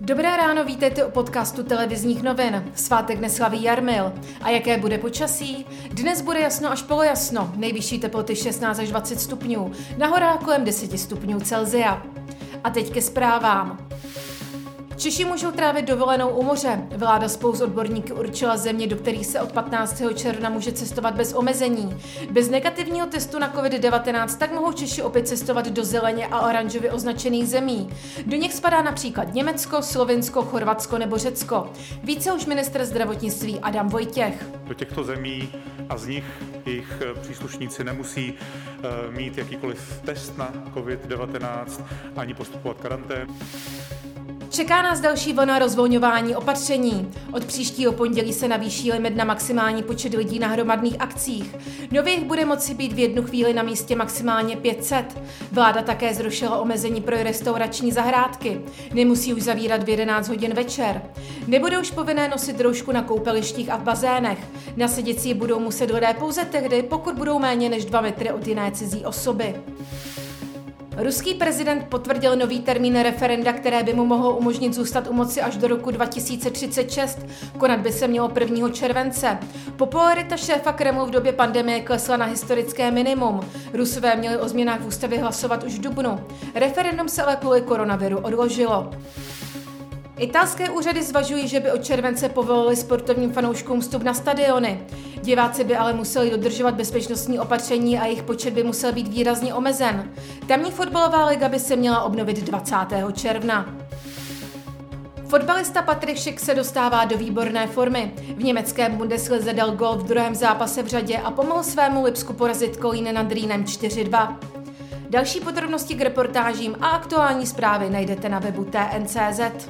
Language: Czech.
Dobré ráno, vítejte u podcastu televizních novin. Svátek neslaví Jarmil. A jaké bude počasí? Dnes bude jasno až polojasno, nejvyšší teploty 16 až 20 stupňů, na horách kolem 10 stupňů Celzia. A teď ke zprávám. Češi můžou trávit dovolenou u moře. Vláda spolu s odborníky určila země, do kterých se od 15. června může cestovat bez omezení. Bez negativního testu na COVID-19 tak mohou Češi opět cestovat do zeleně a oranžově označených zemí. Do nich spadá například Německo, Slovensko, Chorvatsko nebo Řecko. Více už minister zdravotnictví Adam Vojtěch. Do těchto zemí a z nich jejich příslušníci nemusí eh, mít jakýkoliv test na COVID-19 ani postupovat karantén. Čeká nás další vlna rozvolňování opatření. Od příštího pondělí se navýší limit na maximální počet lidí na hromadných akcích. Nově jich bude moci být v jednu chvíli na místě maximálně 500. Vláda také zrušila omezení pro restaurační zahrádky. Nemusí už zavírat v 11 hodin večer. Nebude už povinné nosit roušku na koupelištích a v bazénech. Nasedět si budou muset lidé pouze tehdy, pokud budou méně než 2 metry od jiné cizí osoby. Ruský prezident potvrdil nový termín referenda, které by mu mohlo umožnit zůstat u moci až do roku 2036. Konat by se mělo 1. července. Popularita šéfa Kremlu v době pandemie klesla na historické minimum. Rusové měli o změnách v ústavě hlasovat už v dubnu. Referendum se ale kvůli koronaviru odložilo. Italské úřady zvažují, že by od července povolili sportovním fanouškům vstup na stadiony. Diváci by ale museli dodržovat bezpečnostní opatření a jejich počet by musel být výrazně omezen. Tamní fotbalová liga by se měla obnovit 20. června. Fotbalista Patrik Šik se dostává do výborné formy. V německém Bundeslize dal gol v druhém zápase v řadě a pomohl svému Lipsku porazit Kolíne nad Rýnem 4-2. Další podrobnosti k reportážím a aktuální zprávy najdete na webu TNCZ.